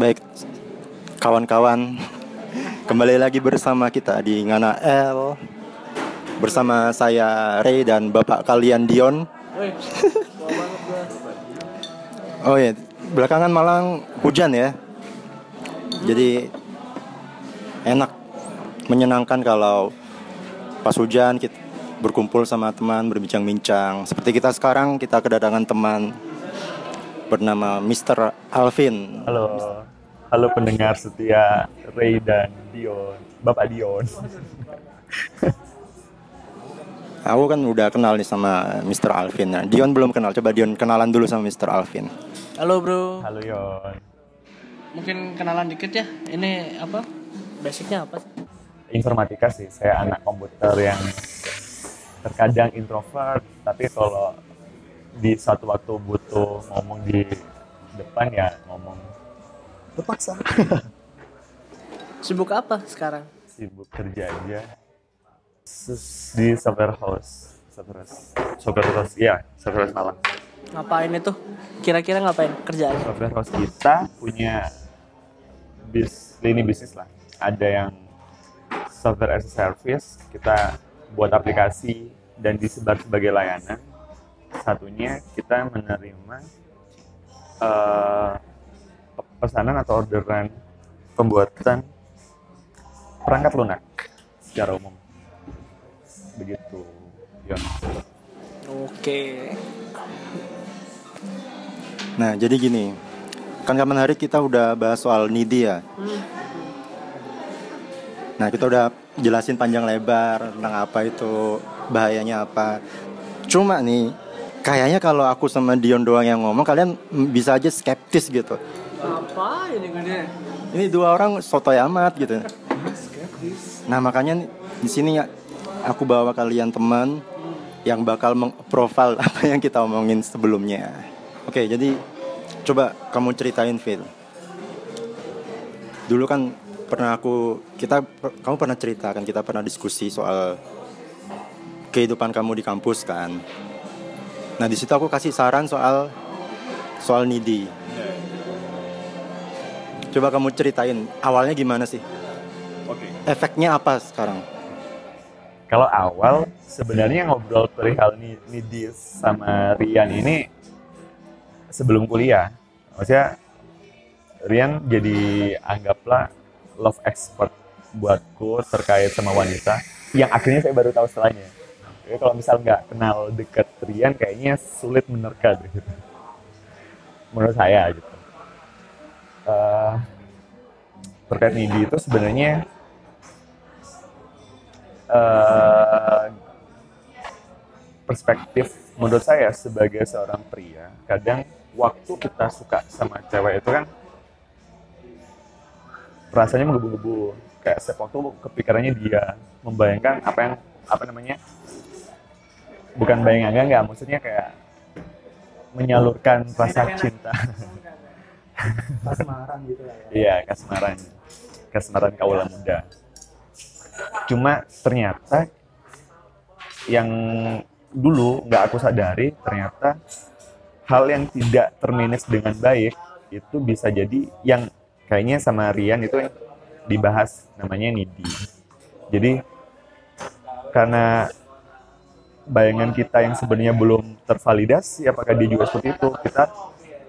Baik, kawan-kawan, kembali lagi bersama kita di Ngana L bersama saya Ray dan bapak kalian Dion. Oh ya, belakangan Malang hujan ya. Jadi enak, menyenangkan kalau pas hujan kita berkumpul sama teman, berbincang-bincang. Seperti kita sekarang, kita kedatangan teman bernama Mr. Alvin. Halo, halo pendengar setia Ray dan Dion, Bapak Dion. Aku kan udah kenal nih sama Mr. Alvin. Nah, Dion belum kenal. Coba Dion kenalan dulu sama Mr. Alvin. Halo bro, Halo Yon. mungkin kenalan dikit ya. Ini apa? Basicnya apa sih? Informatika sih, saya anak komputer yang terkadang introvert, tapi kalau di suatu waktu butuh ngomong di depan ya ngomong terpaksa. Sibuk apa sekarang? Sibuk kerja aja. Di software house, software house, software house, iya, software house Malang. Ngapain itu? Kira-kira ngapain kerjaan? software house kita punya bis lini bisnis lah. Ada yang software as a service, kita buat aplikasi dan disebar sebagai layanan. Satunya kita menerima eh, pesanan atau orderan pembuatan perangkat lunak secara umum. Begitu. Yon. Oke. Nah, jadi gini. Kan kapan hari kita udah bahas soal needy ya. Nah, kita udah jelasin panjang lebar tentang apa itu, bahayanya apa. Cuma nih, kayaknya kalau aku sama Dion doang yang ngomong, kalian bisa aja skeptis gitu. Apa ini gede? Ini dua orang sotoy amat gitu. Nah, makanya di sini ya, aku bawa kalian teman yang bakal mengprofil apa yang kita omongin sebelumnya. Oke, jadi coba kamu ceritain Phil. Dulu kan pernah aku kita kamu pernah cerita kan kita pernah diskusi soal kehidupan kamu di kampus kan. Nah, di situ aku kasih saran soal soal needy. Coba kamu ceritain awalnya gimana sih? Oke. Efeknya apa sekarang? Kalau awal sebenarnya ngobrol perihal ni- needy sama Rian ini sebelum kuliah. Maksudnya Rian jadi anggaplah love expert buatku terkait sama wanita yang akhirnya saya baru tahu setelahnya. Jadi kalau misal nggak kenal deket Rian kayaknya sulit menerka gitu. Menurut saya gitu. Eh, terkait needy itu sebenarnya eh, perspektif menurut saya sebagai seorang pria kadang waktu kita suka sama cewek itu kan rasanya menggebu-gebu. Kayak setiap waktu kepikirannya dia membayangkan apa yang apa namanya bukan bayangan enggak maksudnya kayak menyalurkan rasa cinta Kasmaran gitu lah ya. Iya, kasmaran. Kasmaran kaula muda. Cuma ternyata yang dulu nggak aku sadari ternyata hal yang tidak termanage dengan baik itu bisa jadi yang kayaknya sama Rian itu yang dibahas namanya needy. Jadi karena bayangan kita yang sebenarnya belum tervalidasi apakah dia juga seperti itu kita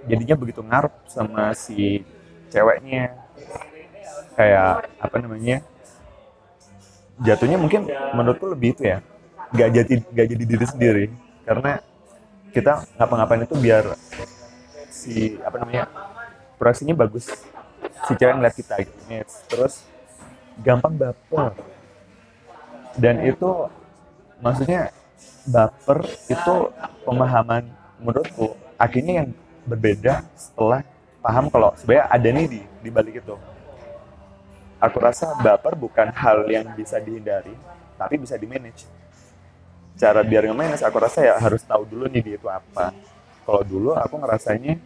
jadinya begitu ngarep sama si ceweknya. Kayak apa namanya jatuhnya mungkin menurutku lebih itu ya gak jadi gak jadi diri sendiri. Karena kita ngapa-ngapain itu biar si apa namanya proyeksinya bagus. Si cewek ngeliat kita gitu. Terus gampang baper. Dan itu maksudnya baper itu pemahaman menurutku. Akhirnya yang berbeda setelah paham kalau sebenarnya ada nih di di balik itu. Aku rasa baper bukan hal yang bisa dihindari, tapi bisa di manage. Cara biar nge-manage, aku rasa ya harus tahu dulu nih dia itu apa. Kalau dulu aku ngerasanya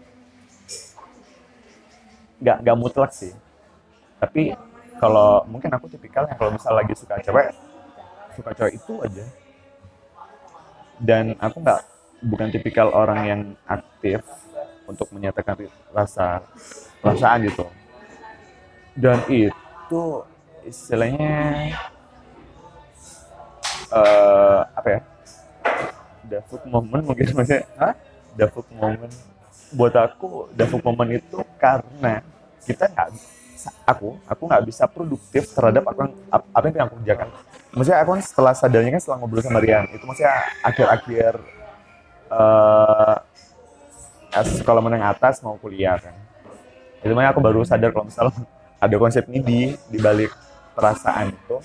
nggak nggak mutlak sih. Tapi kalau mungkin aku tipikal yang kalau misal lagi suka cewek, suka cewek itu aja. Dan aku nggak bukan tipikal orang yang aktif untuk menyatakan rasa perasaan gitu. Dan itu istilahnya eh apa ya? Davuk moment mungkin maksudnya. Hah? Davuk moment. Buat aku Davuk moment itu karena kita nggak aku aku nggak bisa produktif terhadap apa yang apa yang aku kerjakan. Maksudnya aku kan setelah sadarnya kan setelah ngobrol sama Rian itu maksudnya akhir-akhir eh sekolah menengah atas mau kuliah kan. Itu makanya aku baru sadar kalau misal ada konsep ini di di balik perasaan itu.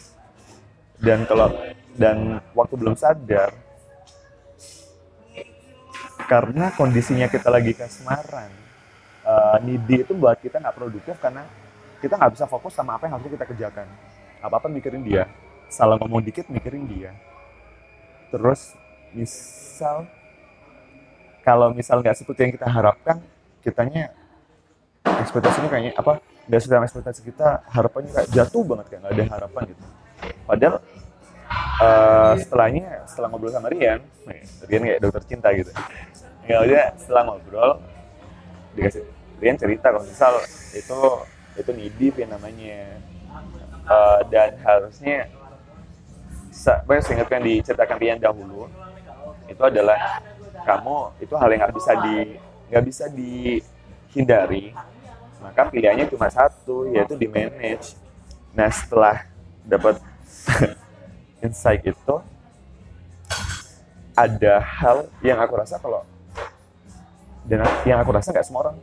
Dan kalau dan waktu belum sadar karena kondisinya kita lagi kasmaran uh, needy itu buat kita nggak produktif karena kita nggak bisa fokus sama apa yang harus kita kerjakan. Apa apa mikirin dia. Salah ngomong dikit mikirin dia. Terus misal kalau misal nggak seperti yang kita harapkan kitanya ekspektasinya kayaknya apa sesuai sama ekspektasi kita harapannya kayak jatuh banget kayak nggak ada harapan gitu. Padahal uh, setelahnya setelah ngobrol sama Rian Rian kayak dokter cinta gitu. Ya udah setelah ngobrol dikasih Rian cerita kalau misal itu itu nidip ya namanya. Uh, dan harusnya banyak seingat yang diceritakan Rian dahulu itu adalah kamu itu hal yang nggak bisa di nggak bisa dihindari. Maka pilihannya cuma satu yaitu di manage. Nah setelah dapat insight itu ada hal yang aku rasa kalau dan yang aku rasa nggak semua orang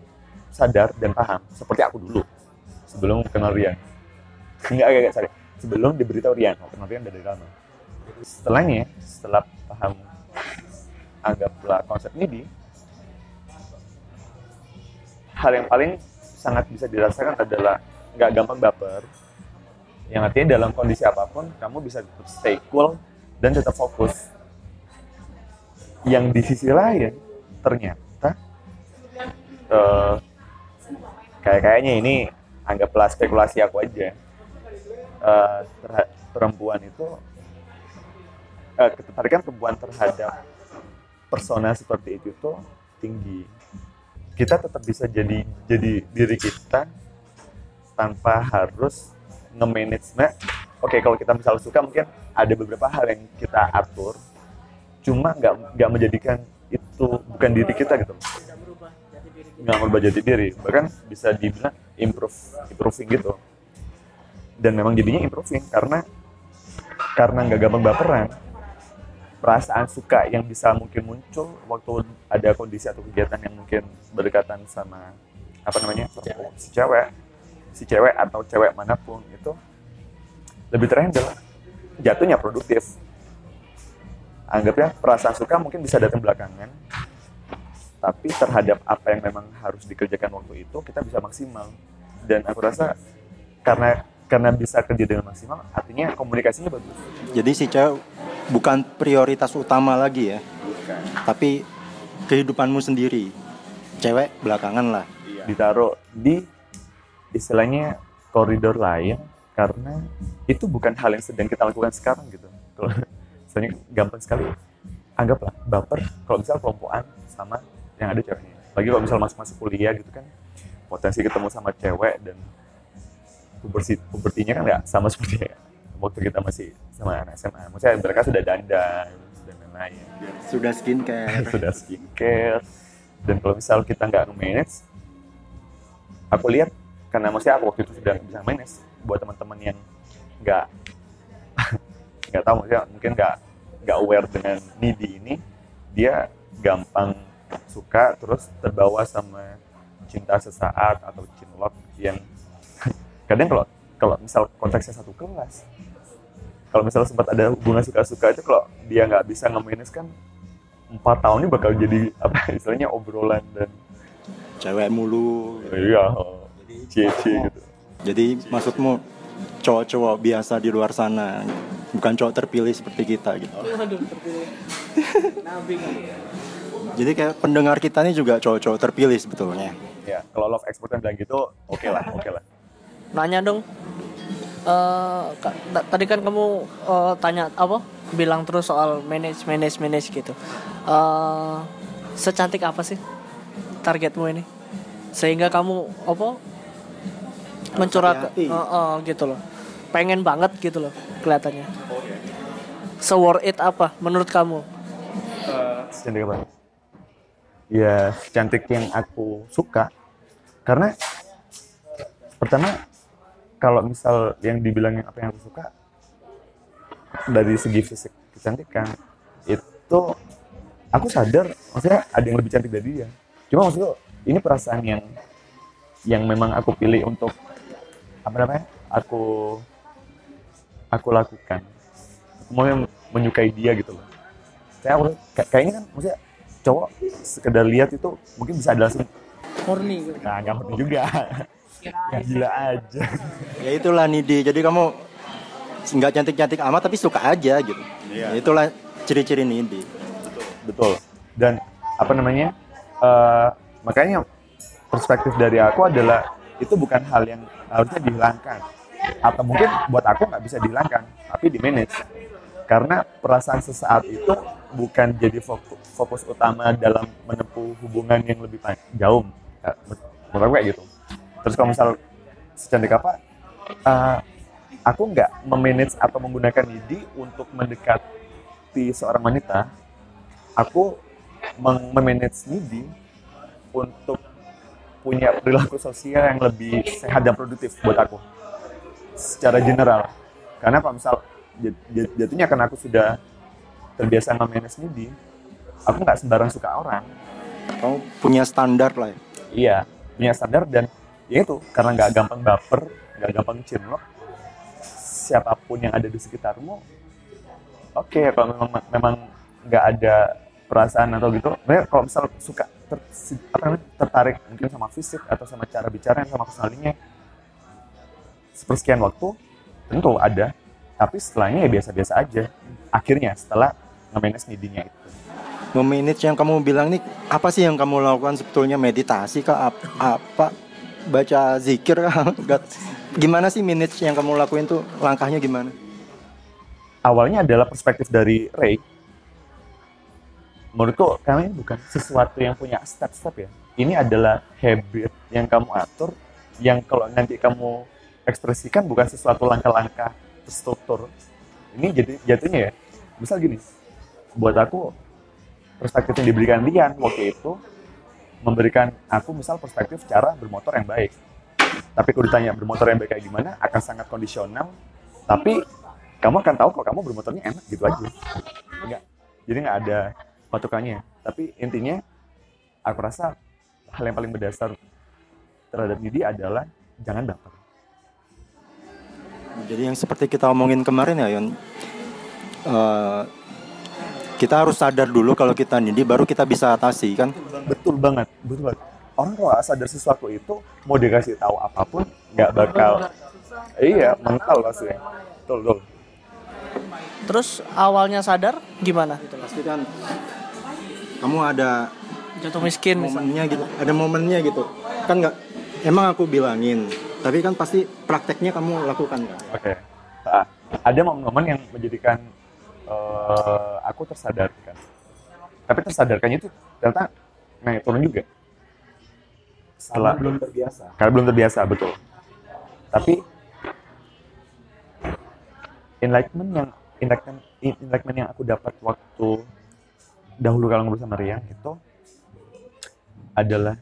sadar dan paham seperti aku dulu sebelum kenal Rian. Nggak agak sorry. Sebelum diberitahu Rian kenal Rian dari lama. Setelahnya setelah paham anggaplah konsep ini di hal yang paling sangat bisa dirasakan adalah nggak gampang baper. Yang artinya dalam kondisi apa pun kamu bisa tetap stay cool dan tetap fokus. Yang di sisi lain ternyata uh, kayak kayaknya ini anggaplah spekulasi aku aja. Uh, perempuan itu uh, ketertarikan perempuan terhadap persona seperti itu tuh tinggi. Kita tetap bisa jadi jadi diri kita tanpa harus nge-manage. Nah, oke kalau kita misalnya suka mungkin ada beberapa hal yang kita atur. Cuma nggak nggak menjadikan itu bukan diri kita gitu. Nggak merubah jadi diri. Bahkan bisa dibilang improve improving gitu. Dan memang jadinya improving karena karena nggak gampang baperan perasaan suka yang bisa mungkin muncul waktu ada kondisi atau kegiatan yang mungkin berdekatan sama apa namanya si cewek. si cewek atau cewek mana pun itu lebih terhandle jatuhnya produktif. Anggapnya perasaan suka mungkin bisa datang belakangan tapi terhadap apa yang memang harus dikerjakan waktu itu kita bisa maksimal. Dan aku rasa karena karena bisa kerja dengan maksimal artinya komunikasinya bagus. Jadi si cewek bukan prioritas utama lagi ya. Bukan. tapi kehidupanmu sendiri. Cewek belakangan lah. Iya. ditaruh di istilahnya koridor lain karena itu bukan hal yang sedang kita lakukan sekarang gitu. Kalau misalnya gampang sekali anggaplah baper kalau misal kelompokan sama yang ada ceweknya. Lagi kalau misal masuk masuk kuliah gitu kan potensi ketemu sama cewek dan puberti pubertinya kan nggak sama seperti waktu kita masih sama anak SMA maksudnya mereka sudah dandan dan lain-lain. Sudah skincare. Sudah skincare. Dan kalau misal kita nggak manage aku lihat karena maksudnya aku waktu itu sudah bisa manage buat teman-teman yang nggak nggak tahu maksudnya mungkin nggak nggak aware dengan needy ini dia gampang suka terus terbawa sama cinta sesaat atau cinlok yang kadang kalau kalau misal konteksnya satu kelas kalau misalnya sempat ada hubungan suka-suka itu kalau dia nggak bisa nge kan empat tahun ini bakal jadi apa istilahnya obrolan dan cewek mulu. Iya cie cie gitu. Jadi maksudmu cowok-cowok biasa di luar sana bukan cowok terpilih seperti kita gitu. Jadi kayak pendengar kita ini juga cowok-cowok terpilih sebetulnya. Ya kalau love expert bilang gitu oke okay lah oke okay lah. Nanya dong uh, tadi kan kamu uh, tanya apa bilang terus soal manage manage manage gitu uh, secantik apa sih targetmu ini sehingga kamu apa mencurahkan hati-hati. Oh, oh, gitu loh pengen banget gitu loh kelihatannya se worth it apa menurut kamu Secantik apa? Ya, cantik yang aku suka. Karena pertama kalau misal yang dibilangin apa yang aku suka dari segi fisik kecantikan itu aku sadar maksudnya ada yang lebih cantik dari dia. Cuma maksudku ini perasaan yang yang memang aku pilih untuk apa namanya? Aku aku lakukan. Aku mau yang menyukai dia gitu loh kayak aku kayak, kayaknya kan maksudnya cowok sekedar lihat itu mungkin bisa ada langsung horny gitu nah nggak horny juga gila aja Ya itulah Nidi. Jadi kamu nggak cantik-cantik amat tapi suka aja gitu. Iya. Ya itulah ciri-ciri Nidi. betul dan apa namanya eh, makanya perspektif dari aku adalah itu bukan hal yang harusnya dihilangkan atau mungkin buat aku nggak bisa dihilangkan tapi di manage karena perasaan sesaat itu bukan jadi fokus, fokus utama dalam menempuh hubungan yang lebih pan- jauh Ya, menurut aku kayak gitu terus kalau misal secantik apa eh, aku nggak memanage atau menggunakan ID untuk mendekati seorang wanita aku memanage NIDI untuk punya perilaku sosial yang lebih sehat dan produktif buat aku secara general karena kalau misal jat- jat- jatuhnya karena aku sudah terbiasa memanage NIDI aku nggak sembarang suka orang Kamu punya standar lah. ya. iya punya standar dan ya itu karena nggak gampang baper nggak gampang cinlok siapa pun yang ada di sekitarmu oke kalau memang memang nggak ada perasaan atau gitu kalau misal suka ter, apa namanya, tertarik mungkin sama fisik atau sama cara bicara sama personalinya sepersekian waktu tentu ada tapi setelahnya ya biasa-biasa aja. Akhirnya setelah nge-manage itu. Memanage yang kamu bilang nih apa sih yang kamu lakukan sebetulnya? Meditasi Ap- apa baca zikir gimana sih manage yang kamu lakuin tuh langkahnya gimana awalnya adalah perspektif dari Ray. Menurutku kami bukan sesuatu yang punya step-step ya. Ini adalah habit yang kamu atur, yang kalau nanti kamu ekspresikan bukan sesuatu langkah-langkah terstruktur. Ini jadi jatuhnya ya. Misal gini, buat aku perspektif yang diberikan Lian waktu itu memberikan aku misal perspektif cara bermotor yang baik. Tapi kalau ditanya bermotor yang baik kayak gimana, akan sangat kondisional. Tapi kamu akan tahu kalau kamu bermotornya enak gitu aja. Enggak. Jadi nggak ada patokannya. Tapi intinya aku rasa hal yang paling berdasar terhadap diri adalah jangan baper. jadi yang seperti kita omongin kemarin ya Yon eh, kita harus sadar dulu kalau kita Nidi baru kita bisa atasi kan Betul banget, betul banget. Orang kalau nggak sadar sesuatu itu mau dikasih tahu apa pun nggak bakal iya mental maksudnya. Betul, betul. terus awalnya sadar gimana gitu pasti kan kamu ada jatuh miskin misalnya momennya gitu ada momennya gitu kan nggak emang aku bilangin tapi kan pasti prakteknya kamu lakukan kan Oke. Ah, ada momen-momen yang menjadikan eh, aku tersadarkan. Tapi tersadarkannya itu ternyata naik turun juga. Setelah belum terbiasa karena belum terbiasa betul. Tapi enlightenment yang enlightenment, enlightenment yang aku dapat waktu dahulu kalau ngobrol sama Rian itu adalah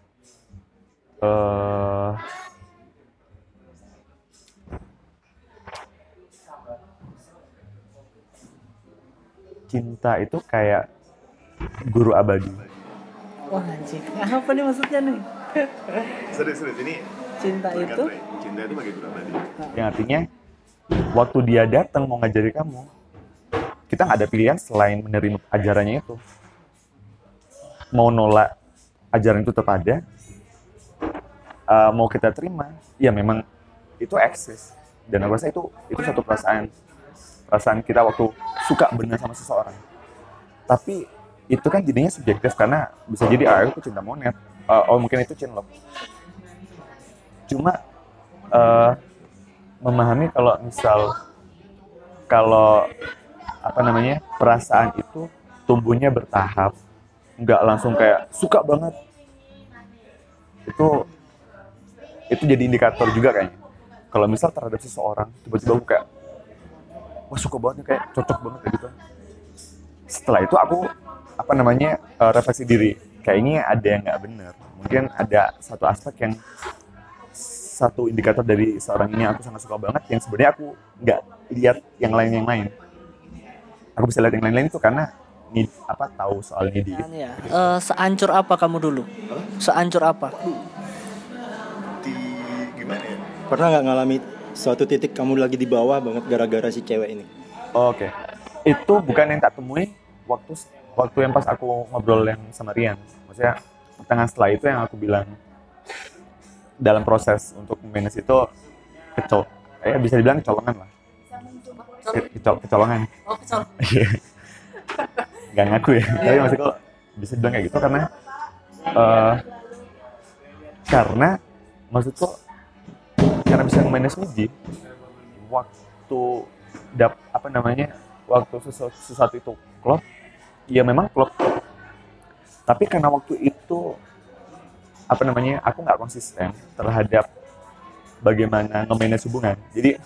eh cinta itu kayak guru abadi. Wah anjing apa nih maksudnya nih Serius, serius. Ini cinta itu cinta itu bagi guru abadi. Yang artinya waktu dia datang mau ngajari kamu, kita nggak ada pilihan selain menerima ajarannya itu. Mau nolak ajaran itu tetap ada, uh, mau kita terima, ya memang itu eksis. Dan aku rasa itu itu satu perasaan perasaan kita waktu suka benar sama seseorang. Tapi itu kan jadinya subjektif karena bisa jadi ah itu cinta monet, uh, oh mungkin itu cinlok. Cuma uh, memahami kalau misal kalau apa namanya perasaan itu tumbuhnya bertahap nggak langsung kayak suka banget. Itu itu jadi indikator juga kayaknya. Kalau misal terhadap seseorang tiba-tiba aku kayak wah suka banget kayak cocok banget kayak gitu. Setelah itu aku apa namanya eh, refleksi diri kayaknya ada yang nggak bener mungkin ada satu aspek yang satu indikator dari seorang ini aku sangat suka banget yang sebenarnya aku nggak lihat yang lain yang lain aku bisa lihat yang lain-lain itu karena need, apa tahu soal needy Kan ya. Eh, seancur apa kamu dulu? Seancur apa? Di gimana ya? Pernah nggak ngalami suatu titik kamu lagi di bawah banget gara-gara si cewek ini? Oke. Itu bukan yang tak temui waktu waktu yang pas aku ngobrol yang sama Rian. Maksudnya tengah setelah itu yang aku bilang dalam proses untuk manage itu kecol, eh bisa dibilang kecolongan lah. Ke- Kecol, kecolongan. Oh, kesel. Iya. Gak ngaku ya. Tapi maksudku bisa dibilang kayak gitu karena eh karena maksudku karena bisa manage midi waktu dap apa namanya waktu sesuatu, sesuatu itu klop ya memang klop tapi karena waktu itu apa namanya aku nggak konsisten terhadap bagaimana nge-manage hubungan. Jadi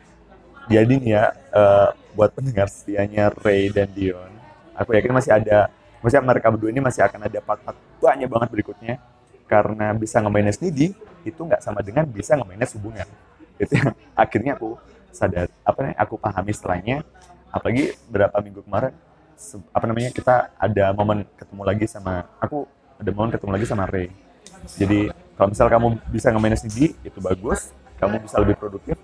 jadi nih ya eh, buat pendengar setianya Ray dan Dion aku yakin masih ada maksudnya mereka berdua ini masih akan ada part-part banyak banget berikutnya. Karena bisa nge-manage itu nggak sama dengan bisa nge-manage hubungan. Itu yang akhirnya aku sadar apa namanya aku pahami setelahnya. Apalagi berapa minggu kemarin apa namanya kita ada momen ketemu lagi sama aku ada momen ketemu lagi sama Ray. Jadi kalau misal kamu bisa nge-manage needy itu bagus. Kamu bisa lebih produktif.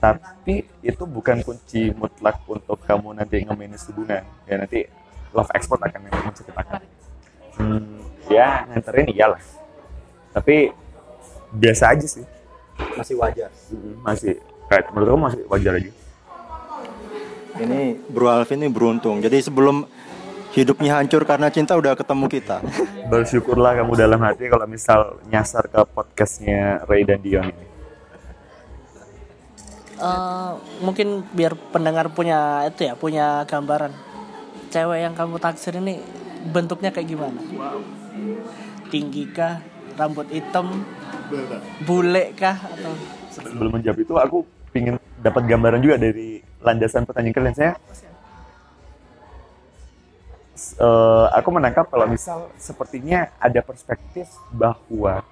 Tapi itu bukan kunci mutlak untuk kamu nanti nge-manage hubungan. Ya nanti love export akan yang menciptakan hmm, ya nganterin iyalah tapi biasa aja sih. Masih wajar. Mm, masih. Kayak menurut kamu masih wajar aja Ini Bro Alvin ini beruntung. Jadi sebelum hidupnya hancur karena cinta udah ketemu kita. bersyukurlah kamu dalam hati kalau misal nyasar ke podcastnya Ray dan Dion ini Eh, mungkin biar pendengar punya itu ya, punya gambaran. Cewek yang kamu taksir ini bentuknya kayak gimana? Tinggi kah? Rambut hitam? Bule kah? Atau sebelum menjawab itu aku pingin dapat gambaran juga dari landasan pertanyaan kalian. Saya eh, aku menangkap kalau misal sepertinya ada perspektif bahwa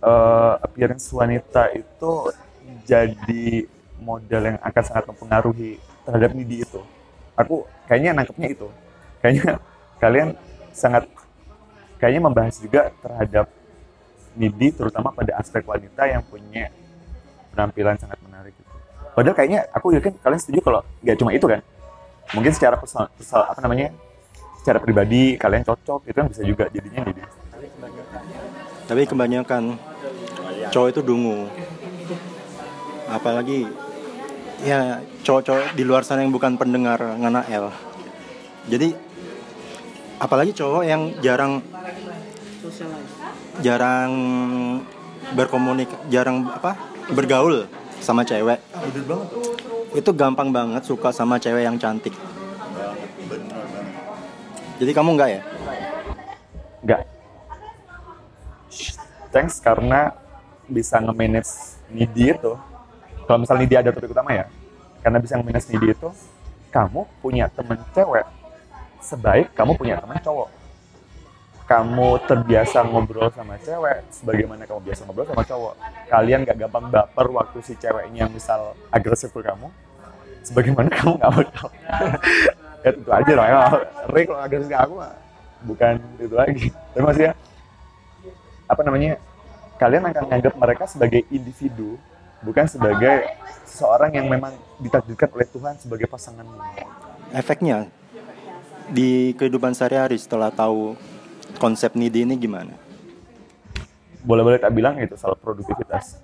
eh, appearance wanita itu jadi modal yang akan sangat mempengaruhi terhadap needy itu. Aku kayaknya nangkepnya itu. Kayaknya kalian sangat kayaknya membahas juga terhadap needy terutama pada aspek wanita yang punya penampilan sangat menarik gitu. Padahal kayaknya aku yakin kalian setuju kalau nggak cuma itu kan. Mungkin secara personal, personal- apa namanya? Secara pribadi kalian cocok itu kan bisa juga jadinya needy. Tapi kebanyakan cowok itu dungu. Apalagi ya cowok-cowok di luar sana yang bukan pendengar ngana L. Jadi apalagi cowok yang jarang jarang berkomunik jarang apa bergaul sama cewek itu gampang banget suka sama cewek yang cantik jadi kamu enggak ya Nggak. Thanks karena bisa nge-manage needy itu. Kalau misal needy ada topik utama ya, karena bisa nge-manage needy itu, kamu punya temen cewek sebaik kamu punya temen cowok. Kamu terbiasa ngobrol sama cewek, sebagaimana kamu biasa ngobrol sama cowok. Kalian gak gampang baper waktu si ceweknya misal agresif ke kamu, sebagaimana kamu gak bakal. ya tentu aja lah, ya. Ray kalau agresif ke aku bukan itu lagi. Tapi maksudnya apa namanya kalian akan menganggap mereka sebagai individu bukan sebagai seseorang yang memang ditakdirkan oleh Tuhan sebagai pasanganmu efeknya di kehidupan sehari-hari setelah tahu konsep needy ini gimana? boleh-boleh tak bilang itu soal produktivitas?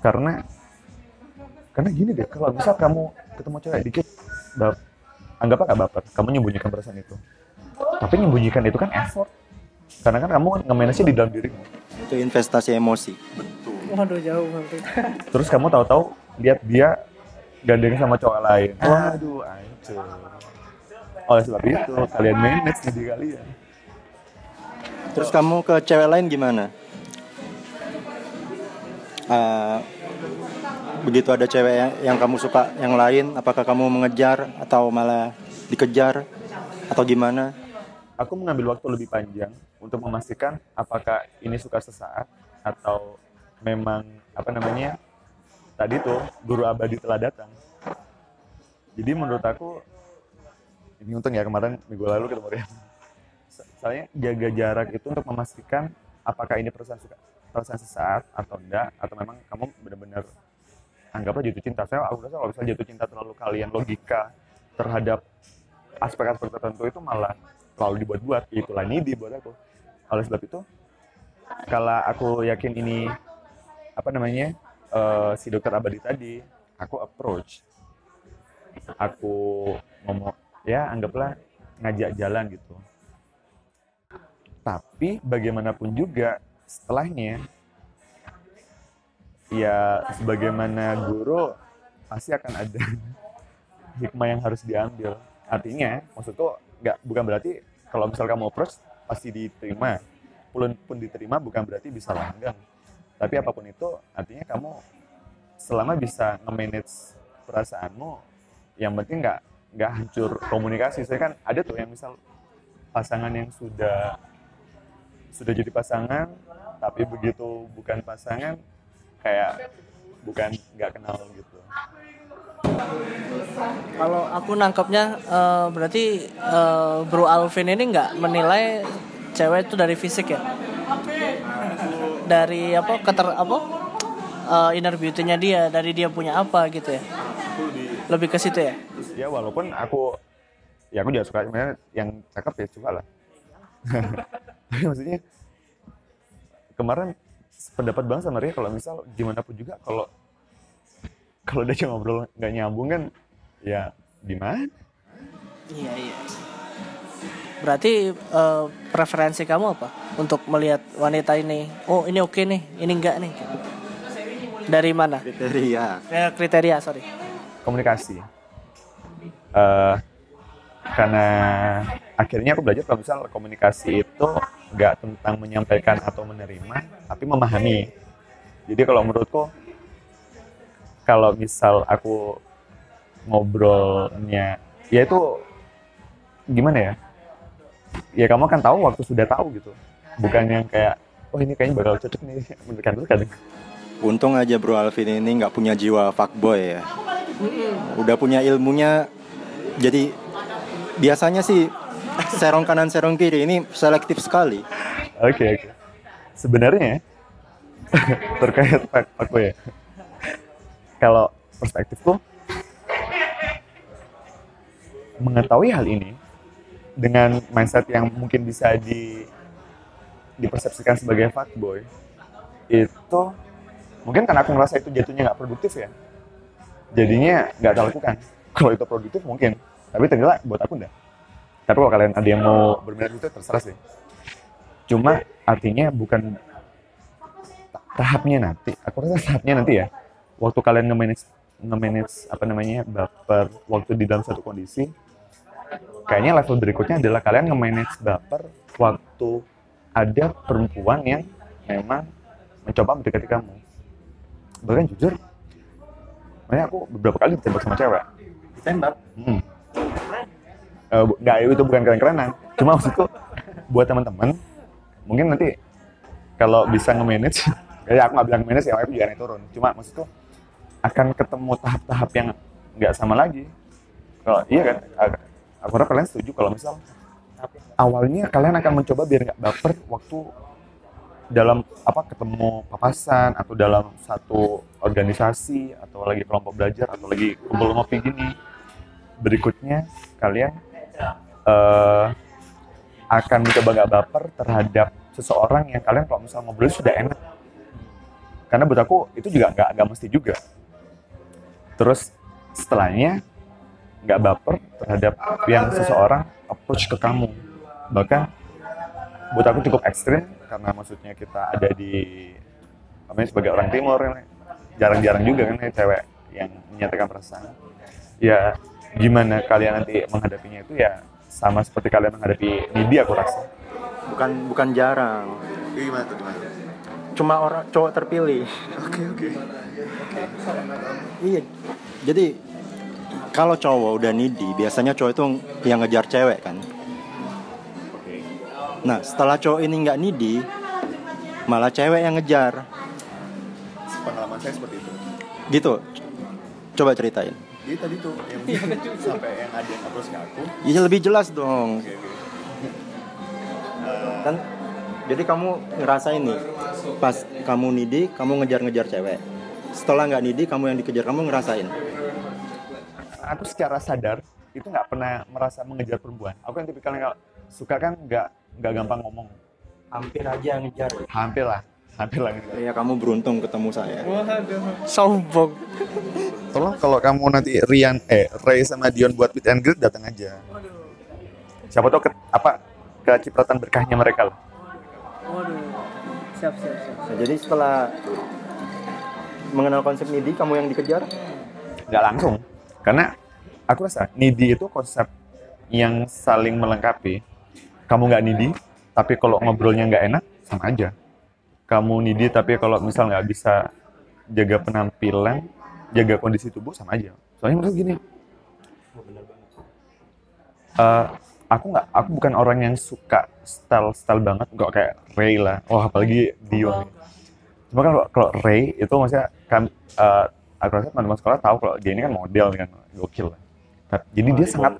Karena karena gini deh kalau misal kamu ketemu cewek dikit bap, anggap nggak baper kamu menyembunyikan perasaan itu. Tapi menyembunyikan itu kan effort. Karena kan kamu nge-manage di dalam dirimu. Itu investasi emosi. Waduh jauh banget. terus kamu tahu-tahu lihat dia gandeng sama cowok lain. Waduh hancur oleh sebab itu kalian manage diri kalian Terus kamu ke cewek lain gimana? eh, begitu ada cewek yang, yang kamu suka yang lain apakah kamu mengejar atau malah dikejar atau gimana aku mengambil waktu lebih panjang untuk memastikan apakah ini suka sesaat atau memang apa namanya tadi tuh guru abadi telah datang. Jadi menurut aku ini untung ya kemarin minggu lalu ketemu Rian. Soalnya jaga jarak itu untuk memastikan apakah ini perasaan suka perasaan sesaat atau enggak atau memang kamu benar-benar anggaplah jatuh cinta. Saya aku rasa kalau misalnya jatuh cinta terlalu kalian logika terhadap aspek-aspek tertentu itu malah terlalu dibuat-buat. Itulah needy buat aku. Oleh sebab itu kalau aku yakin ini apa namanya eh, si dokter abadi tadi aku approach. Aku ngomong ya anggaplah ngajak jalan gitu tapi bagaimanapun juga setelahnya ya sebagaimana guru pasti akan ada hikmah yang harus diambil. Artinya maksudku nggak bukan berarti kalau misal kamu approach pasti diterima. Pun pun diterima bukan berarti bisa langgeng. Tapi apa pun itu artinya kamu selama bisa nge-manage perasaanmu yang penting nggak nggak hancur komunikasi. Saya kan ada tuh yang misal pasangan yang sudah sudah jadi pasangan tapi begitu bukan pasangan kayak bukan nggak kenal gitu Kalau aku nangkepnya eh, berarti eh, Bro Alvin ini nggak menilai cewek itu dari fisik ya? Dari apa keter apa eh, inner beauty-nya dia, dari dia punya apa gitu ya? Lebih ke situ ya? ya walaupun aku ya aku juga suka sebenarnya yang cakep ya suka lah tapi maksudnya kemarin pendapat bang sama Ria kalau misal gimana pun juga kalau kalau dia cuma ngobrol nggak nyambung kan ya gimana Iya iya. Berarti eh, preferensi kamu apa untuk melihat wanita ini? Oh ini oke nih, ini enggak nih. Dari mana? kriteria Eh, kriteria sorry. komunikasi Eh karena akhirnya aku belajar kalau misal komunikasi itu nggak tentang menyampaikan atau menerima tapi memahami. Jadi kalau menurutku kalau misal aku ngobrolnya ya itu gimana ya? Ya kamu akan tahu waktu sudah tahu gitu. Bukan yang kayak oh ini kayaknya bakal cocok nih. Mendekat dekat untung aja bro Alvin ini nggak punya jiwa fuckboy ya. Udah punya ilmunya jadi biasanya sih serong kanan serong kiri ini selektif sekali. Oke oke. Sebenarnya terkait pak aku ya. Kalau perspektifku mengetahui hal ini dengan mindset yang mungkin bisa di dipersepsikan sebagai fuckboy itu mungkin karena aku ngerasa itu jatuhnya nggak produktif ya. Jadinya nggak tak lakukan kalau itu produktif mungkin. Tapi ternyata buat aku enggak tapi kalau kalian ada yang mau berminat itu terserah sih. cuma artinya bukan ta- tahapnya nanti. Aku rasa tahapnya nanti ya. Waktu kalian nge-manage nge-manage apa namanya baper waktu di dalam satu kondisi kayaknya level berikutnya adalah kalian nge-manage baper waktu ada perempuan yang memang mencoba mendekati kamu. Bahkan jujur makanya aku beberapa kali ditembak sama cewek. Tembak Hmm. Eh, nggak itu bukan keren-kerenan. Cuma maksudku buat teman-teman mungkin nanti kalau bisa nge-manage, ya aku nggak bilang nge-manage ya, aku juga turun. Cuma maksudku akan ketemu tahap-tahap yang nggak sama lagi. Kalau iya kan, aku harap kalian setuju kalau misal awalnya kalian akan mencoba biar nggak baper waktu dalam apa ketemu papasan atau dalam satu organisasi atau lagi kelompok belajar atau lagi kumpul ngopi gini berikutnya kalian eh, akan mencoba nggak baper terhadap seseorang yang kalian kalau misal ngobrol sudah enak. Karena buat aku itu juga nggak nggak mesti juga. Terus setelahnya nggak baper terhadap yang seseorang approach ke kamu. Bahkan buat aku cukup ekstrim karena maksudnya kita ada di namanya sebagai orang timur jarang-jarang juga kan ya cewek yang menyatakan perasaan. Ya gimana kalian nanti menghadapinya itu ya sama seperti kalian menghadapi Nidi aku rasa. Bukan bukan jarang. Gimana tuh gimana? cuma orang cowok terpilih. Oke oke. iya jadi kalau cowok udah needy biasanya cowok itu yang ngejar cewek kan? Nah setelah cowok ini nggak needy malah cewek yang ngejar. Pengalaman saya seperti itu. gitu. Coba ceritain Jadi tadi tuh yang sampai yang ada yang approach ke aku. ya lebih jelas dong Oke oke. kan jadi kamu ngerasain nih pas kamu needy kamu ngejar-ngejar cewek setelah nggak needy kamu yang dikejar kamu ngerasain aku secara sadar itu nggak pernah merasa mengejar perempuan. Aku yang tipikal yang nggak suka kan nggak nggak gampang ngomong. hampir aja ngejar Hampir lah, hampir lah. ngejar. ya kamu beruntung ketemu saya sombong Tolong kalau kamu nanti Rian eh Ray sama Dion buat meet and greet datang aja. Siapa tahu ke, apa kecipratan berkahnya mereka lah. waduh siap siap siap Nah, jadi setelah mengenal konsep needy kamu yang dikejar Nggak langsung, karena aku rasa needy itu konsep yang saling melengkapi. Kamu nggak needy, tapi kalau ngobrolnya nggak enak, sama aja. Kamu needy, tapi kalau misal nggak bisa jaga penampilan, jaga kondisi tubuh, sama aja. Soalnya menurut gini, eh, aku nggak, aku bukan orang yang suka style style banget, nggak kayak Ray lah. Wah, apalagi Dion. Cuma kan kalau, kalau Ray itu maksudnya kan eh, aku rasa teman-teman sekolah tahu kalau dia ini kan model kan gokil lah. Jadi dia sangat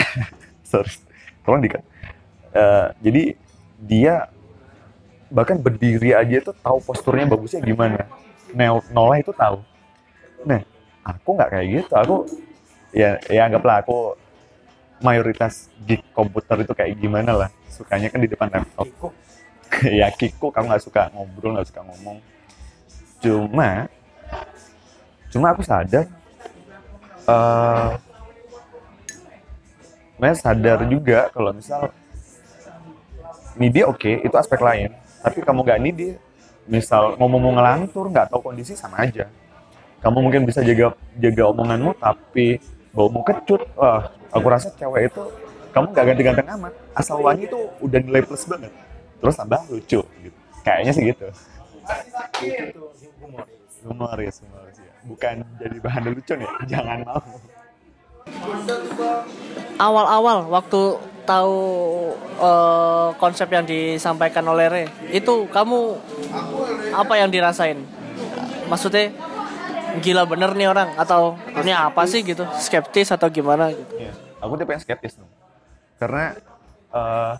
sorry, tolong dikat. Eh, jadi dia bahkan berdiri aja tuh tahu posturnya bagusnya gimana. Nel, Nola itu tahu. Nah, aku nggak kayak gitu. Aku ya ya anggaplah aku mayoritas geek komputer itu kayak gimana lah. Sukanya kan di depan laptop. ya Kiko kamu nggak suka ngobrol nggak suka ngomong. Cuma cuma aku sadar eh Saya sadar juga kalau misal needy oke itu aspek lain tapi kamu nggak needy misal ngomong mau ngelantur nggak tahu kondisi sama aja. Kamu mungkin bisa jaga jaga omonganmu tapi baumu kecut. Wah aku rasa cewek itu kamu nggak ganti-ganti amat. Asal wangi itu udah nilai plus banget. Terus tambah lucu gitu. Kayaknya sih gitu. Humoris humoris ya. Bukan jadi bahan lelucon ya jangan mau. Awal-awal waktu tahu eh, konsep yang disampaikan oleh Re? Itu kamu apa yang dirasain? Maksudnya gila bener nih orang atau ini apa sih gitu? Skeptis atau gimana gitu? Iya, aku tipe yang skeptis. Karena eh,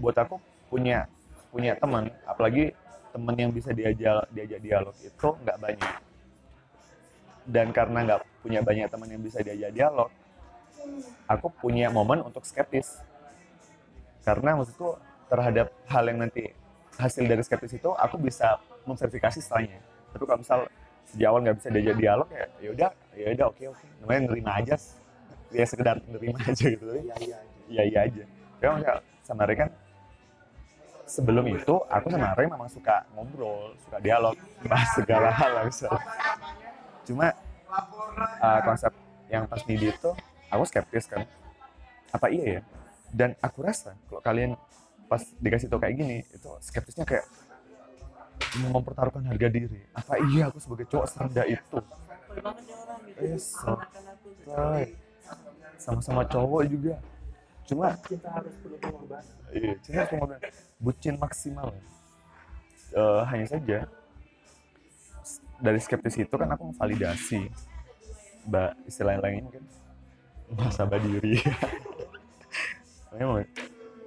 buat aku punya punya teman, apalagi teman yang bisa diajak diajak dialog itu nggak banyak. Dan karena nggak punya banyak teman yang bisa diajak dialog, aku punya momen untuk skeptis. Karena maksudku terhadap hal yang nanti hasil dari skeptis itu aku bisa memverifikasi setelahnya. Tapi kalau misal sejak awal nggak bisa diajak dialog ya ya udah ya udah oke oke. Namanya nerima aja. Ya sekedar nerima aja gitu iya iya iya. iya aja. Ya maksudnya sama Ray kan sebelum itu aku sama Ray memang suka ngobrol suka dialog bahas segala hal lah misalnya. Cuma uh, konsep yang pas di itu aku skeptis kan. Apa iya ya? Dan aku rasa kalau kalian pas dikasih tau kayak gini itu skeptisnya kayak mempertaruhkan harga diri. Apa iya aku sebagai cowok serendah itu? Sama-sama cowok juga. Cuma kita harus perlu pengorbanan iya pengorbanan. bucin maksimal. Eh, hanya saja dari skeptis itu kan aku memvalidasi mbak istilah lain mungkin muhasabah diri. Memang.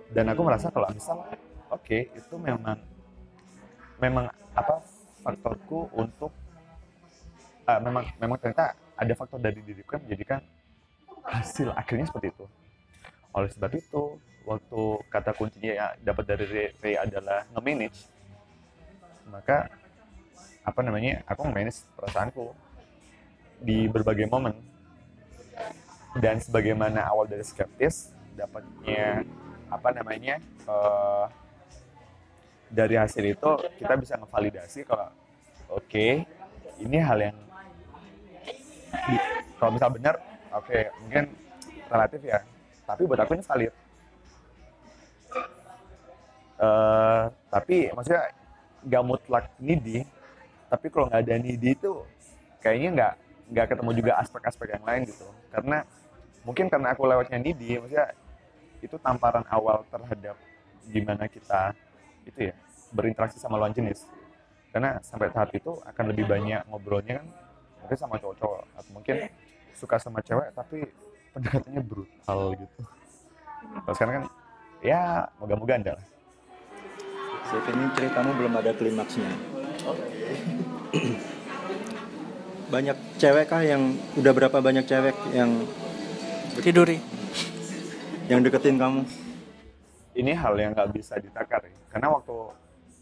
dan aku merasa kalau misal oke itu memang memang apa faktorku untuk ah, memang memang ternyata ada faktor dari diriku yang menjadikan hasil akhirnya seperti itu. Oleh sebab itu waktu kata kuncinya ya dapat dari Ray adalah nge-manage maka apa namanya aku nge-manage perasaanku di berbagai momen dan sebagaimana awal dari skeptis dapatnya apa namanya eh, dari hasil itu kita bisa ngevalidasi kalau oke ini hal yang kalau misal benar oke mungkin relatif ya. Tapi buat aku ini valid. Eh, tapi maksudnya nggak mutlak needy tapi kalau nggak ada needy itu kayaknya nggak nggak ketemu juga aspek-aspek yang lain gitu. Karena mungkin karena aku lewatnya needy maksudnya itu tamparan awal terhadap gimana kita itu ya berinteraksi sama lawan jenis. Karena sampai tahap itu akan lebih banyak ngobrolnya kan mungkin sama cowok-cowok. Atau mungkin suka sama cewek tapi pendekatannya brutal gitu. Kalau sekarang kan ya moga-moga anda lah. Ini ceritamu belum ada klimaksnya. banyak cewek kah yang udah berapa banyak cewek yang Tiduri. yang deketin kamu? ini hal yang nggak bisa ditakar ya. karena waktu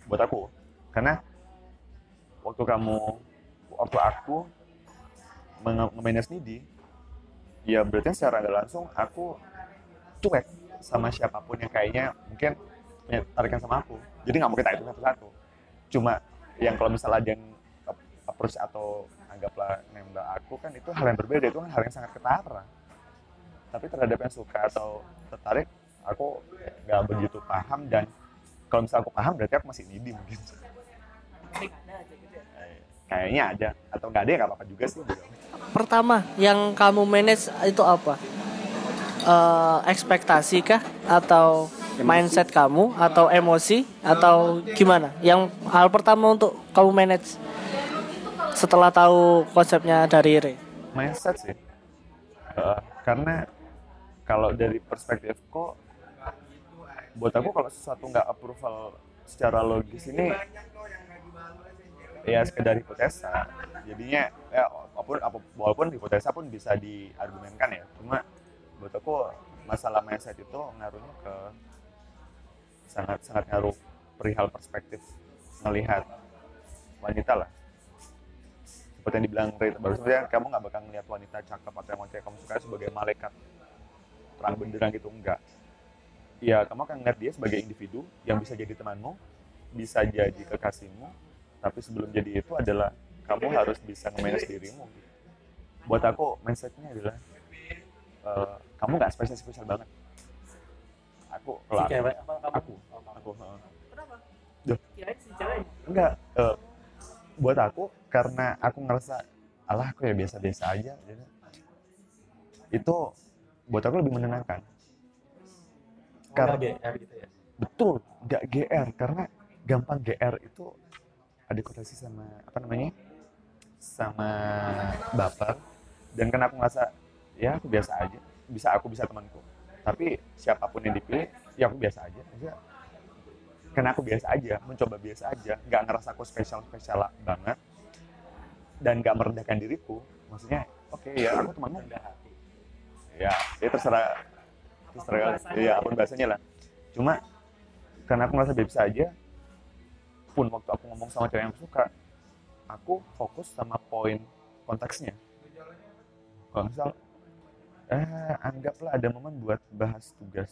buat aku karena waktu kamu waktu aku nge-manage needy ya berarti secara nggak langsung aku cuek sama siapa pun yang kayaknya mungkin punya tarikan sama aku jadi nggak mungkin tarik itu satu-satu cuma yang kalau misalnya ada yang ap- approach atau anggaplah nembak aku kan itu hal yang berbeda itu kan hal yang sangat ketara tapi terhadap yang suka atau tertarik aku nggak begitu paham dan kalau misalnya aku paham berarti aku masih needy mungkin kayaknya ada atau nggak ada ya nggak apa-apa juga sih. Pertama yang kamu manage itu apa? Eh, ekspektasi kah atau mindset kamu atau emosi atau gimana? Yang hal pertama untuk kamu manage setelah tahu konsepnya dari Ray. mindset sih Eh, karena kalau dari perspektifku buat aku kalau sesuatu nggak approval secara logis ini ya sekedar hipotesa. Jadinya ya walaupun walaupun hipotesa pun bisa diargumenkan ya. Cuma buat aku masalah mindset itu ngaruhnya ke sangat sangat ngaruh perihal perspektif melihat wanita lah. Seperti yang dibilang Ray baru saja kamu nggak bakal melihat wanita cakep atau yang wanita yang kamu suka sebagai malaikat terang benderang gitu enggak. Ya kamu akan melihat dia sebagai individu yang bisa jadi temanmu bisa jadi kekasihmu tapi sebelum jadi itu adalah kamu harus bisa nge-manage dirimu. Buat aku mindsetnya adalah eh, kamu nggak spesial spesial banget. Aku kalau aku, aku. Aku heeh. Duh. enggak eh, buat aku karena aku ngerasa alah aku ya biasa-biasa aja. Itu buat aku lebih menenangkan. Karena GR gitu ya. betul nggak GR karena gampang GR itu ada korelasi sama apa namanya sama baper. Dan karena aku ngerasa ya aku biasa aja. Bisa aku bisa temanku. Tapi siapa pun yang dipilih ya aku biasa aja. Maksudnya, karena aku biasa aja mencoba biasa aja. Nggak ngerasa aku spesial spesial banget. Dan nggak merendahkan diriku. Maksudnya oke ya aku temanmu ya ya terserah. Terserah ya apa pun bahasanya lah. Cuma karena aku merasa biasa aja pun waktu aku ngomong sama cewek yang aku suka aku fokus sama poin konteksnya. Kalau misal eh anggaplah ada momen buat bahas tugas.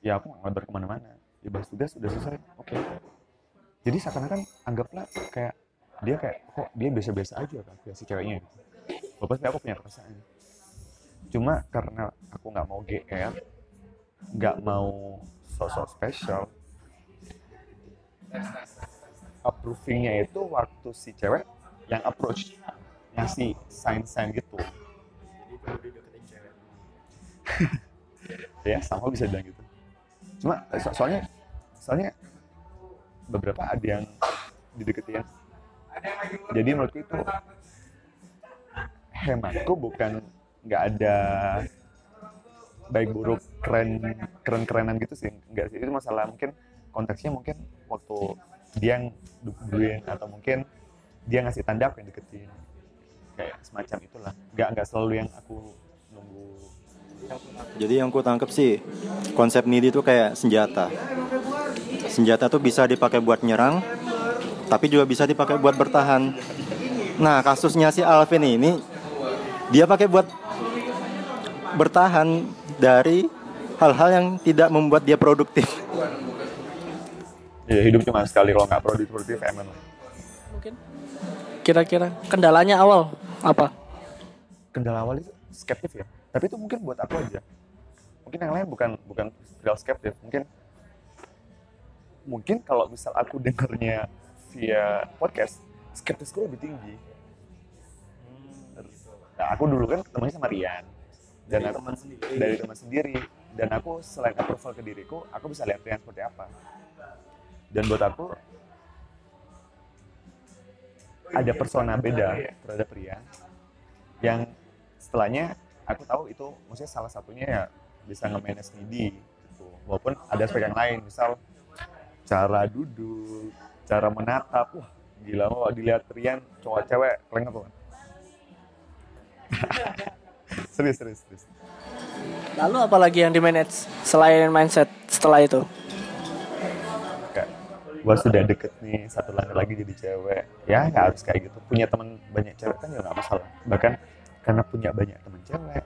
Ya aku nggak ngabar ke mana-mana. Ya bahas tugas udah selesai. Oke. Jadi seakan-akan anggaplah kayak dia kayak kok dia biasa-biasa aja kan? Si ceweknya. Gitu sebenarnya aku punya perasaan cuma karena aku nggak mau GR nggak mau sosok spesial approvingnya itu waktu si cewek yang approach ngasih sign-sign gitu ya sama bisa bilang gitu. Cuma eh, so- soalnya soalnya beberapa ada yang dideketin. Jadi menurutku itu hematku bukan nggak ada baik buruk keren keren kerenan gitu sih nggak sih itu masalah mungkin konteksnya mungkin waktu dia yang duduin atau mungkin dia ngasih tanda aku yang deketin kayak semacam itulah nggak nggak selalu yang aku nunggu Jadi yang ku tangkep sih konsep needy itu kayak senjata. Senjata tuh bisa dipakai buat nyerang, tapi juga bisa dipakai buat bertahan. Nah kasusnya si Alvin ini dia pakai buat bertahan dari hal-hal yang tidak membuat dia produktif. ya hidup cuma sekali kalau nggak produktif produktif emang Mungkin. Kira-kira kendalanya awal apa? kendala awal itu skeptif ya. Tapi itu mungkin buat aku aja. Mungkin yang lain bukan bukan real skeptif mungkin mungkin kalau misal aku dengarnya via podcast skeptisku lebih tinggi. Nah, aku dulu kan ketemunya sama Rian dan Dari aku, teman sendiri. dari teman sendiri. Dan aku selain approval ke diriku aku bisa lihat Rian seperti apa. Dan buat aku ada persona beda terhadap Rian. Yang setelahnya aku tahu itu maksudnya salah satunya ya bisa nge-manage needy gitu. Walaupun ada aspek yang lain misal cara duduk cara menatap. Wah gila mau dilihat Rian cowok cewek tuh kan serius serius serius. Lalu apalagi yang di manage selain mindset setelah itu? gua sudah deket nih satu langkah lagi jadi cewek. Ya nggak harus kayak gitu. Punya teman banyak cewek kan ya nggak masalah. Bahkan karena punya banyak teman cewek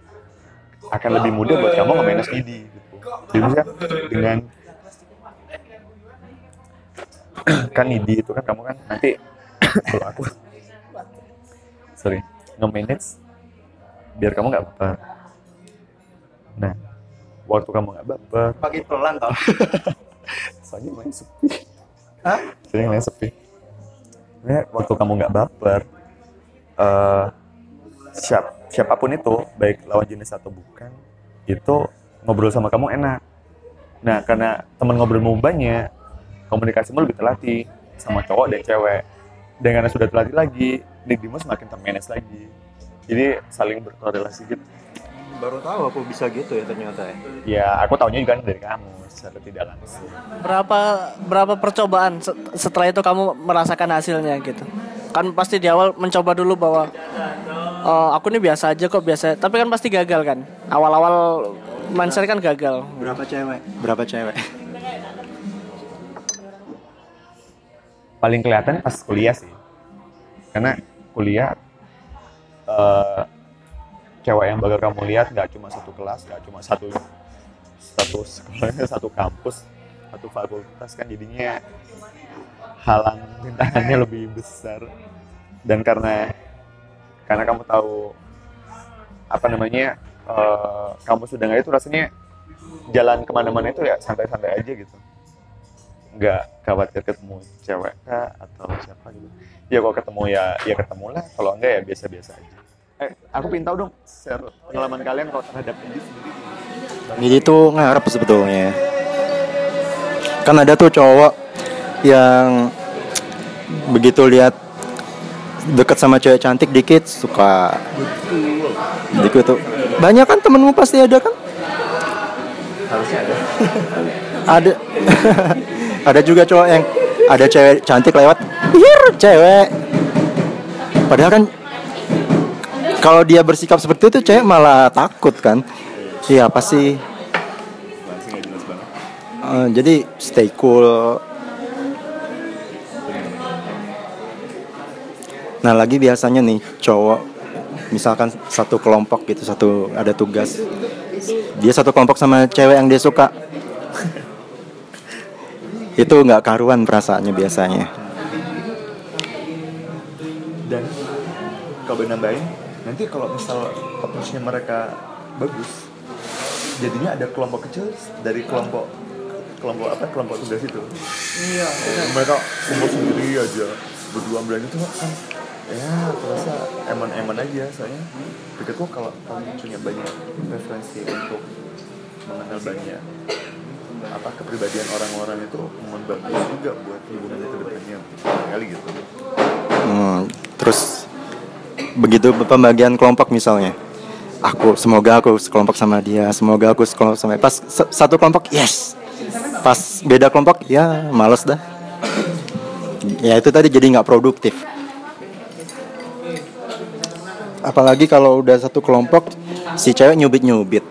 akan lebih mudah buat kamu nge-manage needy gitu. Jadi misalnya dengan kan needy itu kan kamu kan nanti kalau aku sorry nge-manage biar kamu nggak baper. Nah waktu kamu nggak baper. Pakai pelan tau. Soalnya main sepi. Hah? sering main sepi. Sebenarnya waktu kamu nggak baper eh siap siapa pun itu baik lawan jenis atau bukan itu ngobrol sama kamu enak. Nah karena teman ngobrolmu banyak komunikasimu lebih terlatih sama cowok dan cewek. Dan karena sudah terlatih lagi dirimu semakin termanage lagi jadi saling berkorelasi gitu baru tahu aku bisa gitu ya ternyata ya ya aku tahunya juga dari kamu secara tidak langsung Berapa berapa percobaan se- setelah itu kamu merasakan hasilnya gitu? Kan pasti di awal mencoba dulu bahwa "Oh, aku ini biasa aja kok biasa. Tapi kan pasti gagal kan. Awal-awal mindset kan gagal. berapa cewek berapa cewek paling kelihatan pas kuliah sih karena kuliah eh cewek yang bakal kamu lihat nggak cuma satu kelas nggak cuma satu satu sekolahnya satu kampus satu fakultas kan jadinya halang rintangannya lebih besar. Dan karena karena kamu tahu apa namanya eh, kamu sudah nggak itu rasanya jalan ke mana-mana itu ya santai-santai aja gitu. Nggak khawatir ketemu cewek kah atau siapa gitu. Ya kalau ketemu ya ya ketemu lah kalau enggak ya biasa-biasa aja eh aku pengen tahu dong share pengalaman kalian kalau terhadap ini sendiri Jadi tuh ngarep sebetulnya. Kan ada tuh cowok yang begitu lihat deket sama cewek cantik dikit suka. Dikit tuh. Banyak kan temenmu pasti ada kan? harusnya ada Ada. ada juga cowok yang ada cewek cantik lewat. Hir, cewek. Padahal kan kalau dia bersikap seperti itu cewek malah takut kan. Iya pasti Eh, jadi stay cool. Nah lagi biasanya nih cowok, misalkan satu kelompok gitu, satu ada tugas, dia satu kelompok sama cewek yang dia suka, itu nggak karuan perasaannya biasanya. dan boleh nambahin nanti kalau misal approach-nya mereka bagus jadinya ada kelompok kecil dari kelompok kelompok apa kelompok tugas itu iya mereka kumpul sendiri aja berdua berani tuh kan ya terasa eman-eman aja soalnya. Pikirku kalau kamu punya banyak referensi untuk mengenal banyak apa kepribadian orang-orang itu memang bagus juga buat hubungan ke depannya kali gitu. Hmm, terus begitu pembagian kelompok misalnya, aku semoga aku sekelompok sama dia, semoga aku sekelompok sama pas se- satu kelompok yes, pas beda kelompok ya males dah. Ya itu tadi jadi nggak produktif. Apalagi kalau udah satu kelompok si cewek nyubit nyubit,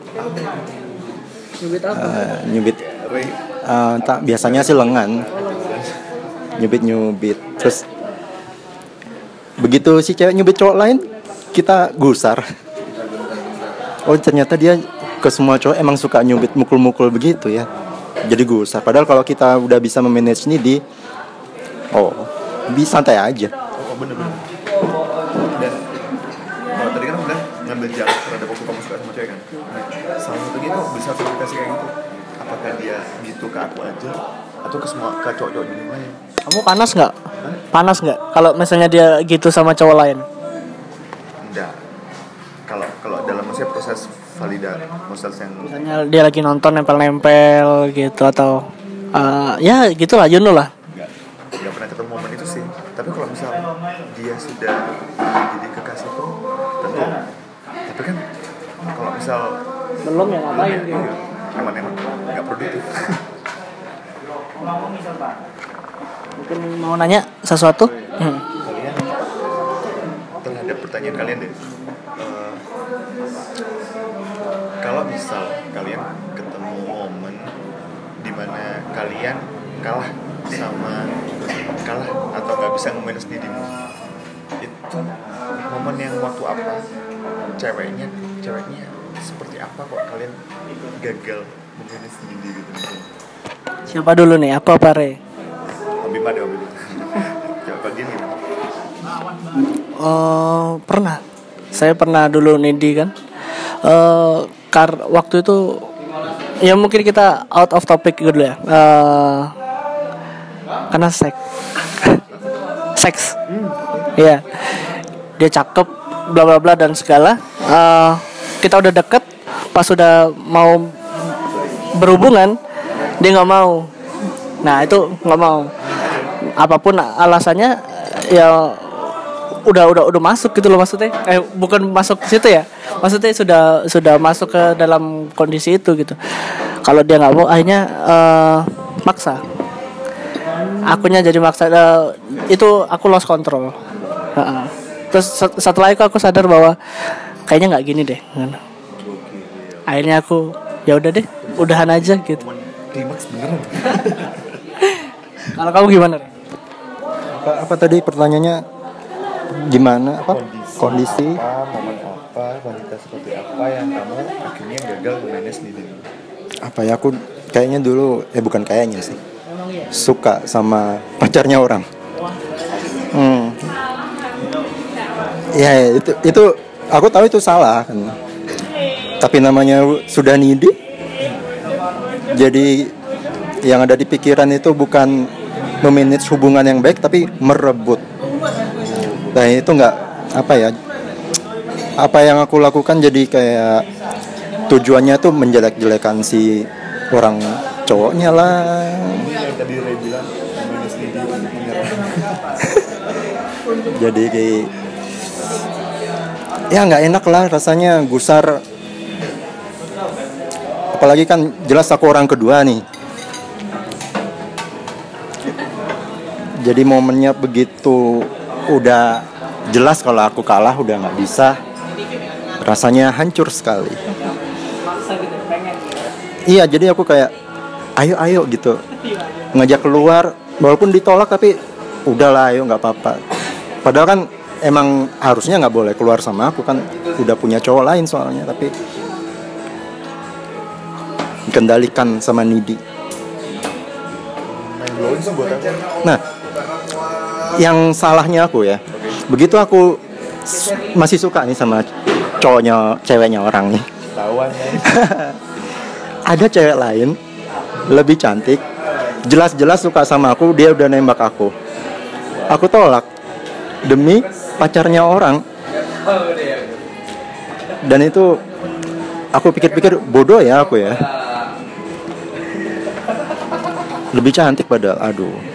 Nyubit apa? nyubit. eh, tak biasanya sih lengan, nyubit nyubit. Terus begitu si cewek nyubit cowok lain kita gusar. Oh ternyata dia ke semua cowok emang suka nyubit mukul-mukul begitu ya. Jadi gusar. Padahal kalau kita udah bisa memanage ini di oh bisa santai aja. Oh bener-bener Dan kalau tadi kan udah ngambil jarak terhadap waktu kamu suka sama cewek kan? Nah salah satunya itu bisa verifikasi kayak gitu. Apakah dia gitu ke aku aja atau ke semua ke cowok-cowok yang lain Kamu panas nggak? Panas nggak? Kalau misalnya dia gitu sama cowok lain? enggak kalau kalau dalam maksudnya proses validasi proses yang Misalnya dia lagi nonton nempel-nempel gitu atau eh, ya gitulah know lah. nggak nggak pernah ketemu momen itu sih tapi kalau misal dia sudah jadi kekasih tuh tentu tapi kan kalau misal Belum ya ngapain iya, emang emang nggak produktif mau nanya sesuatu? Hmm. kalian terhadap pertanyaan kalian deh Eh, kalau misal kalian ketemu momen di mana kalian kalah sama kalah atau nggak bisa nge-manage dirimu itu momen yang waktu apa ceweknya ceweknya seperti apa kok kalian gagal memanage diri gitu Siapa dulu nih? Apa pare? Om Bima deh Om coba gini Oh, pernah. Saya pernah dulu nidi kan. Eh kar waktu itu ya mungkin kita out of topic dulu ya. Eh karena seks. seks. Iya. Dia cakep bla bla bla dan segala. Eh kita udah deket pas udah mau berhubungan dia nggak mau. Nah, itu nggak mau. Apa pun alasannya ya udah udah udah masuk gitu loh maksudnya. Eh bukan masuk ke situ ya. Maksudnya sudah sudah masuk ke dalam kondisi itu gitu. Kalau dia nggak mau akhirnya eh, maksa. Akunya jadi maksa Eh, itu aku lost control. Heeh. terus set- setelah itu aku sadar bahwa kayaknya nggak gini deh. Akhirnya aku ya udah deh udahan aja gitu. Momen klimaks beneran. Kalau kamu gimana? Apa, apa tadi pertanyaannya? Gimana? Apa? Kondisi, apa momen apa wanita seperti apa yang kamu akhirnya gagal memanage di diri? Apa ya aku kayaknya dulu eh bukan kayaknya sih. Suka sama pacarnya orang. Hmm. ya itu itu aku tahu itu salah kan. Tapi namanya sudah nidi jadi yang ada di pikiran itu bukan memanage hubungan yang baik tapi merebut. Nah itu nggak apa ya apa yang aku lakukan jadi kayak tujuannya tuh menjelek-jelekan si orang cowoknya lah. Jadi kayak ya nggak enak lah rasanya gusar. Apalagi kan jelas aku orang kedua nih jadi momennya begitu udah jelas kalau aku kalah udah nggak bisa. Rasanya hancur sekali. Iya jadi aku kayak ayo ayo gitu. Ngajak keluar walaupun ditolak tapi udahlah ayo nggak apa-apa. Padahal kan emang harusnya nggak boleh keluar sama aku kan udah punya cowok lain soalnya tapi dikendalikan sama Nidi. Nah yang salahnya aku ya. Begitu aku masih suka nih sama cowoknya ceweknya orang nih. Ada cewek lain lebih cantik jelas-jelas suka sama aku dia udah nembak aku. Aku tolak demi pacarnya orang. Dan itu aku pikir-pikir bodoh ya aku ya. Lebih cantik padahal aduh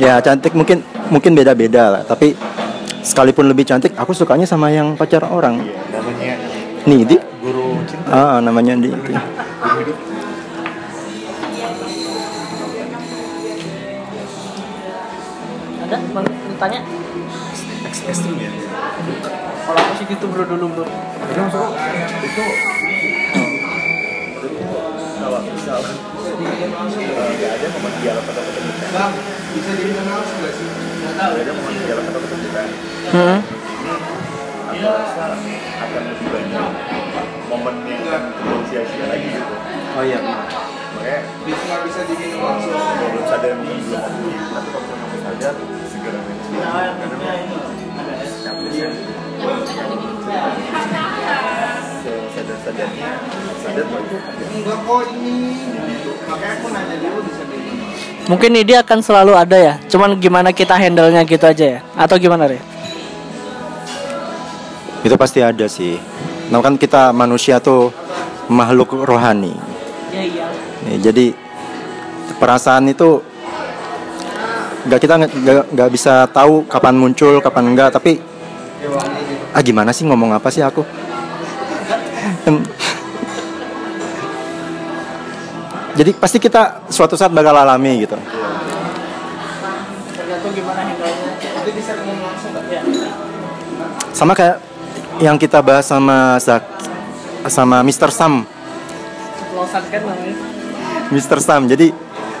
ya cantik mungkin mungkin beda-beda lah. Tapi sekalipun lebih cantik aku sukanya sama yang pacar orang. Namanya nih di guru cinta. Ah namanya di ada? Mau tanya Eks- ekstrim ya? Kalau aku sih gitu bro dulu bro. Itu eh, nggak ada momen dialog atau ketemu bisa nggak ada momen dialog atau ketemu hmm. aku rasa akan lebih banyak momen yang sia-sia lagi gitu. Oh iya. Makanya bisa bisa diminum langsung. kalau belum sadar mungkin belum mampu tapi kalau kamu sadar segera karena ya sadar sadarnya sadar bahwa Mungkin ide akan selalu ada ya. Cuman gimana kita handle-nya gitu aja ya. Atau gimana, Re? Itu pasti ada sih. Nah kan kita manusia tuh makhluk rohani. Ya iya. Ya, jadi perasaan itu nggak kita nggak- bisa tahu kapan muncul kapan enggak tapi ah gimana sih ngomong apa sih aku jadi pasti kita suatu saat bakal alami gitu Tergantung gimana handle-nya. Itu bisa ngomong langsung nggak? Ya. sama kayak yang kita bahas sama Zak sama Mr. Sam kan. Mr. Sam. Jadi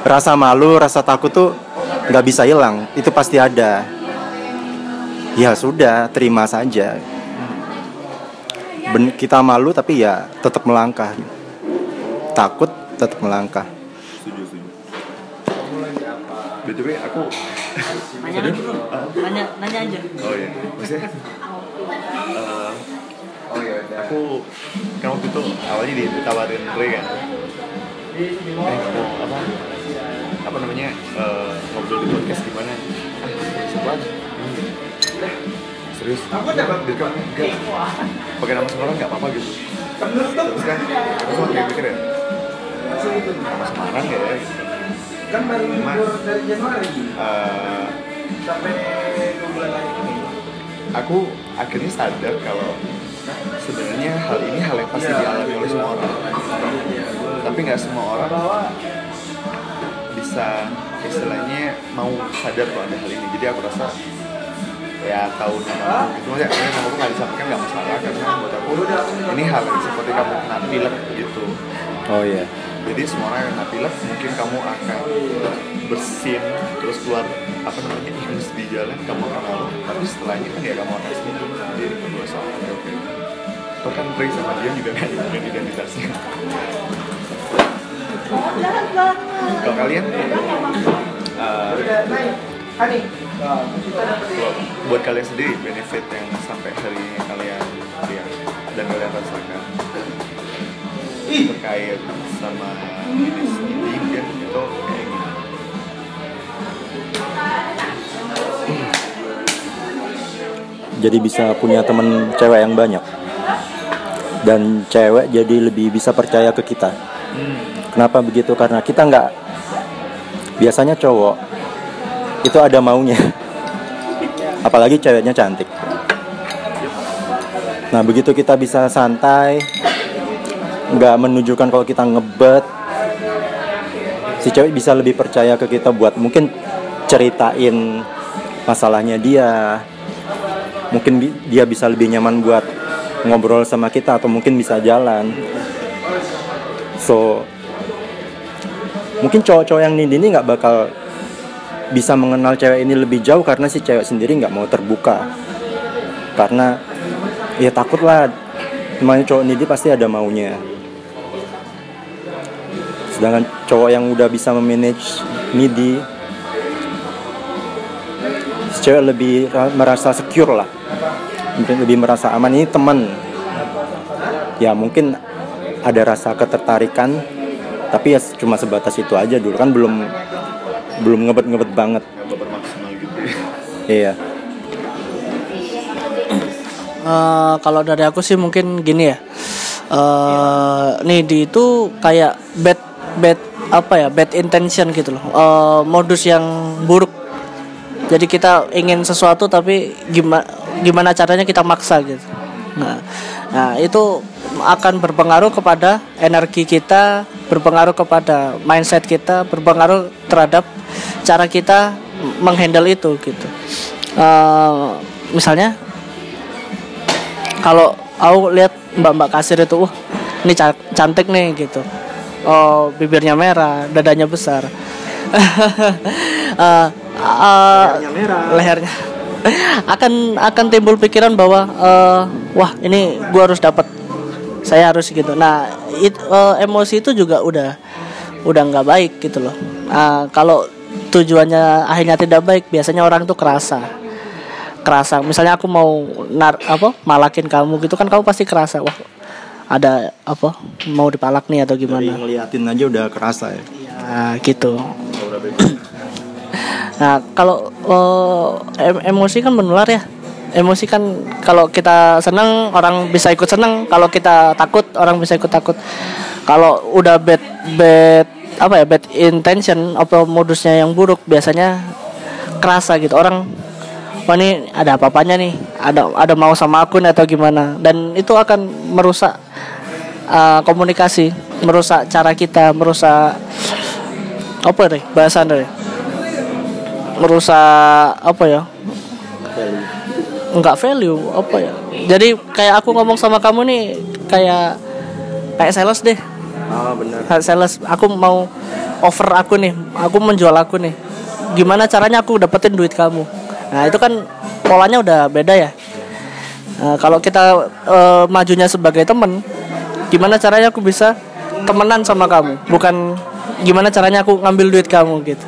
rasa malu, rasa takut tuh nggak bisa hilang. Itu pasti ada. Ya sudah, terima saja. Ben- kita malu tapi ya tetap melangkah. Takut tetap melangkah. setuju setuju. Btw aku Nanya dulu. Nanya, nanya aja. oh iya. Maksudnya? Eh, oh iya aku kan waktu itu awalnya ditawarin Ray kan? Eh apa? Apa namanya? Eh, ngobrol di podcast gimana? Ah siapa? Aja serius? Aku dapat enggak. pakai nama sekolah nggak apa-apa gitu. Terus kan aku sempat kayak mikir ya. Nama Semarang ya gitu kan baru dari Januari. Aku akhirnya sadar kalau sebenarnya hal ini hal yang pasti dialami oleh semua orang. Tapi nggak semua orang bisa istilahnya mau sadar kalau ada hal ini. Jadi aku rasa ya tahu. Nama aku gitu maksudnya ini nama aku nggak disampaikan nggak masalah karena buat aku ini hal yang seperti kamu kena pilek gitu. Oh iya. jadi semua orang yang kena pilek mungkin kamu akan bersin terus keluar apa namanya ingus di jalan kamu akan malu tapi setelahnya kan ya kamu akan sembuh jadi itu merasa oke oke. Toh kan Ray sama dia juga nggak nemuin identitasnya. Kalau kalian buat- buat kalian sendiri benefit yang sampai hari ini kalian lihat dan kalian rasakan terkait sama jenis ini kan itu kayak gimana Jadi bisa punya temen cewek yang banyak. Dan cewek jadi lebih bisa percaya ke kita. Kenapa begitu? Karena kita nggak biasanya cowok itu ada maunya. Apalagi ceweknya cantik. Nah begitu kita bisa santai, nggak menunjukkan kalau kita ngebet, si cewek bisa lebih percaya ke kita buat mungkin ceritain masalahnya dia, mungkin dia bisa lebih nyaman buat ngobrol sama kita atau mungkin bisa jalan. So mungkin cowok-cowok yang ini ini nggak bakal bisa mengenal cewek ini lebih jauh karena si cewek sendiri nggak mau terbuka. Karena ya takut lah namanya cowok ini pasti ada maunya. Sedangkan cowok yang udah bisa memanage needy si cewek lebih ra- merasa secure lah. Mungkin lebih merasa aman. Ini teman. Ya mungkin ada rasa ketertarikan tapi ya cuma sebatas itu aja dulu. Kan belum belum ngebet ngebet banget nggak bermaksimal gitu ya iya Eh, kalau dari aku sih mungkin gini ya. Eh nih di itu kayak bad bad apa ya bad intention gitu loh. Eh, modus yang buruk. Jadi kita ingin sesuatu tapi gimana gimana caranya kita maksa gitu. Nah, nah itu akan berpengaruh kepada energi kita, berpengaruh kepada mindset kita, berpengaruh terhadap cara kita menghandle itu gitu. Eh, misalnya kalau aku lihat mbak-mbak kasir itu, wah ini ca- cantik nih gitu. Oh bibirnya merah, dadanya besar. Eh, eh, lehernya akan akan timbul pikiran bahwa eh, wah ini gua harus dapat. Saya harus gitu. Nah it, eh, emosi itu juga udah udah nggak baik gitu loh. Nah, kalau tujuannya akhirnya tidak baik biasanya orang tuh kerasa. Kerasa. Misalnya aku mau nar apa malakin kamu gitu kan kamu pasti kerasa wah ada apa mau dipalak nih atau Dari gimana ngeliatin aja udah kerasa ya. ya gitu nah kalau em- emosi kan menular ya. Emosi kan kalau kita senang orang bisa ikut senang. Kalau kita takut orang bisa ikut takut. Kalau udah bad bad apa ya bad intention apa modusnya yang buruk biasanya kerasa gitu. Orang wah ini ada apa-apanya nih? Ada ada mau sama aku nih atau gimana? Dan itu akan merusak uh, komunikasi merusak cara kita merusak apa deh bahasa deh merusak apa ya? Nggak value apa ya? Jadi kayak aku ngomong sama kamu nih kayak kayak sales deh. Ah benar. Sales. Aku mau offer aku nih aku menjual aku nih. Gimana caranya aku dapetin duit kamu? Nah itu kan polanya udah beda ya. Nah, kalau kita eh, majunya sebagai temen gimana caranya aku bisa temenan sama kamu? Bukan gimana caranya aku ngambil duit kamu gitu.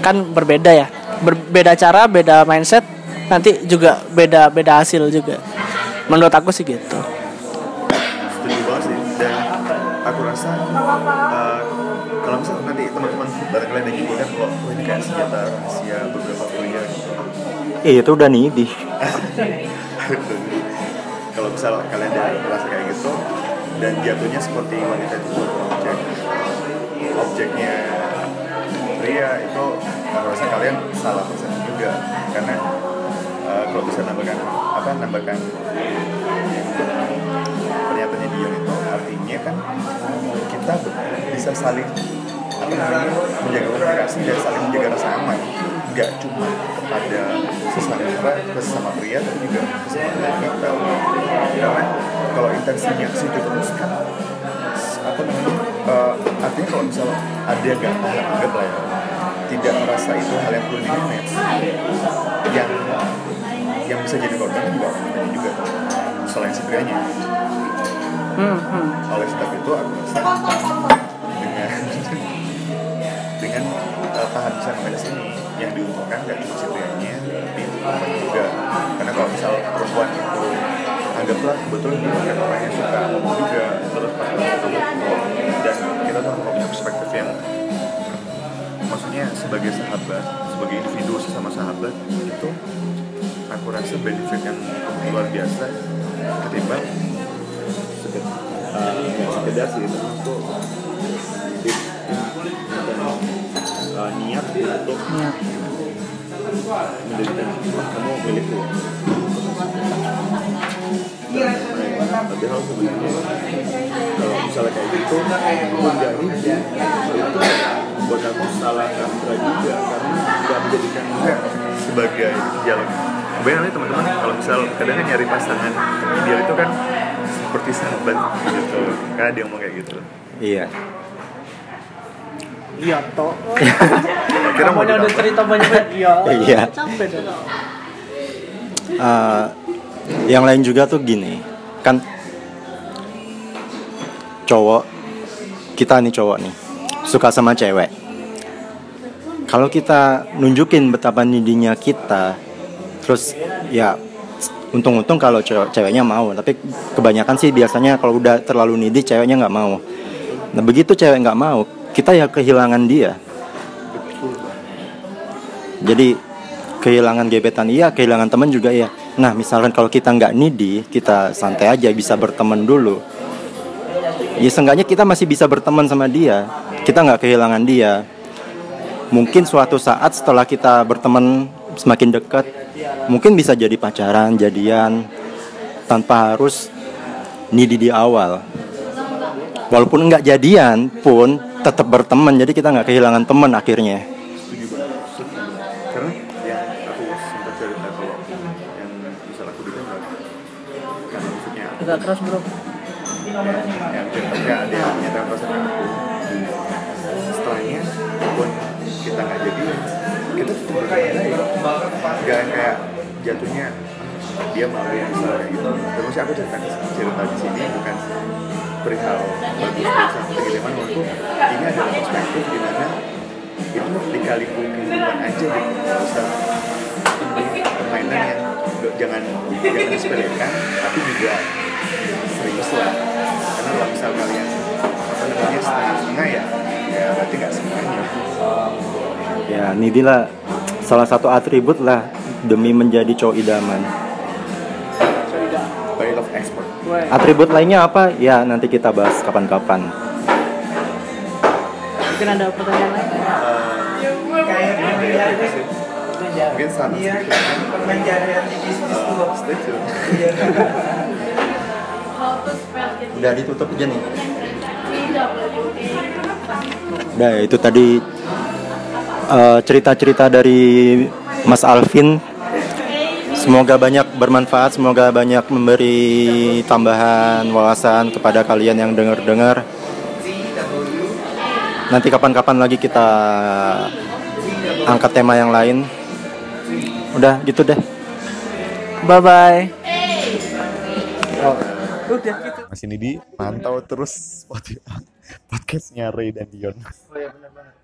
Kan berbeda ya berbeda cara beda mindset nanti juga beda beda hasil juga. Menurut aku sih gitu. Setuju banget sih. Dan aku rasa uh, kalau misalnya nanti teman-teman barang kalian yang nyimpulkan kalau oh, ini kayak senjata rahasia beberapa pria gitu. Eh itu udah nih di. kalau misal kalian udah merasa kayak gitu dan jatuhnya seperti wanita itu objek objeknya pria itu aku rasa kalian salah persepsi juga. Karena uh, kalau bisa nambahkan apa nambahkan pernyataannya Dion itu artinya kan kita bisa saling apa namanya menjaga komunikasi dan saling menjaga rasa aman. Nggak cuma kepada sesama sesama pria tapi juga sesama wanita karena kalau intensinya ke situ terus kan apa namanya eh, artinya kalau misalnya ada paham anggap lah ya tidak merasa itu hal yang perlu di manage yang yang bisa jadi korban juga orang juga selain si prianya hmm, hmm. oleh sebab itu aku rasa dengan dengan uh, tahan bisa manage ini yang diuntungkan si prianya tapi juga. Karena kalau misal perempuan itu anggaplah kebetulan dia bukan orang yang suka juga terus pas ngomong dan kita tuh punya perspektif yang maksudnya sebagai sahabat sebagai individu sesama sahabat itu aku rasa benefit yang luar biasa ketimbang sekedar uh, nggak sekedar sih termasuk it- uh, niat untuk mendirikan kamu milikku hal sebenarnya kalau misalnya kayak gitu menghindari itu buat aku salah kaprah juga karena nggak menjadikan sebagai dialog. Kebanyakan teman-teman kalau misal kadang kan nyari pasangan ideal itu kan seperti sahabat gitu karena dia ngomong kayak gitu. Iya. iya toh. Kira mau udah ditambah. cerita banyak banget iya. Iya. capek Eh, yang lain juga tuh gini kan cowok kita nih cowok nih suka sama cewek. Kalau kita nunjukin betapa nidinya kita terus ya untung-untung kalau cewek ceweknya mau tapi kebanyakan sih biasanya kalau udah terlalu nidi ceweknya nggak mau. Nah begitu cewek nggak mau kita ya kehilangan dia. Jadi kehilangan gebetan iya kehilangan teman juga iya. Nah misalkan kalau kita nggak needy kita santai aja bisa berteman dulu. Ya seenggaknya kita masih bisa berteman sama dia kita nggak kehilangan dia. Mungkin suatu saat setelah kita berteman semakin dekat mungkin bisa jadi pacaran jadian tanpa harus needy di awal. Walaupun nggak jadian pun tetap berteman jadi kita nggak kehilangan teman akhirnya. Agak keras bro. Yang ada yang menyatakan perasaan aku setelahnya pun kita nggak jadi kita tetap baik nggak yang kayak jatuhnya "Ah, dia malu ya misalnya kayak gitu. Terus aku cerita cerita di sini bukan perihal bagus atau gimana menurutku ini adalah perspektif di mana itu dikaliku kehidupan aja nggak usah permainan yang jangan jangan disepelekan tapi juga serius lah. Kalau misal kalian apa namanya setengah-setengah ya ya berarti nggak semuanya Ya, salah satu atribut lah demi menjadi cowok idaman. by love expert Atribut lainnya apa? Ya, nanti kita bahas kapan-kapan. Mungkin ada pertanyaan lain? mungkin sama sedikit uh, stay tune Udah ditutup aja nih. Udah, itu tadi eh, cerita-cerita dari Mas Alvin. Semoga banyak bermanfaat, semoga banyak memberi tambahan wawasan kepada kalian yang dengar-dengar. Nanti kapan-kapan lagi kita angkat tema yang lain. Udah gitu deh. Bye bye. Mas ini di mantau terus podcastnya Ray dan Dion. Oh ya benar banget.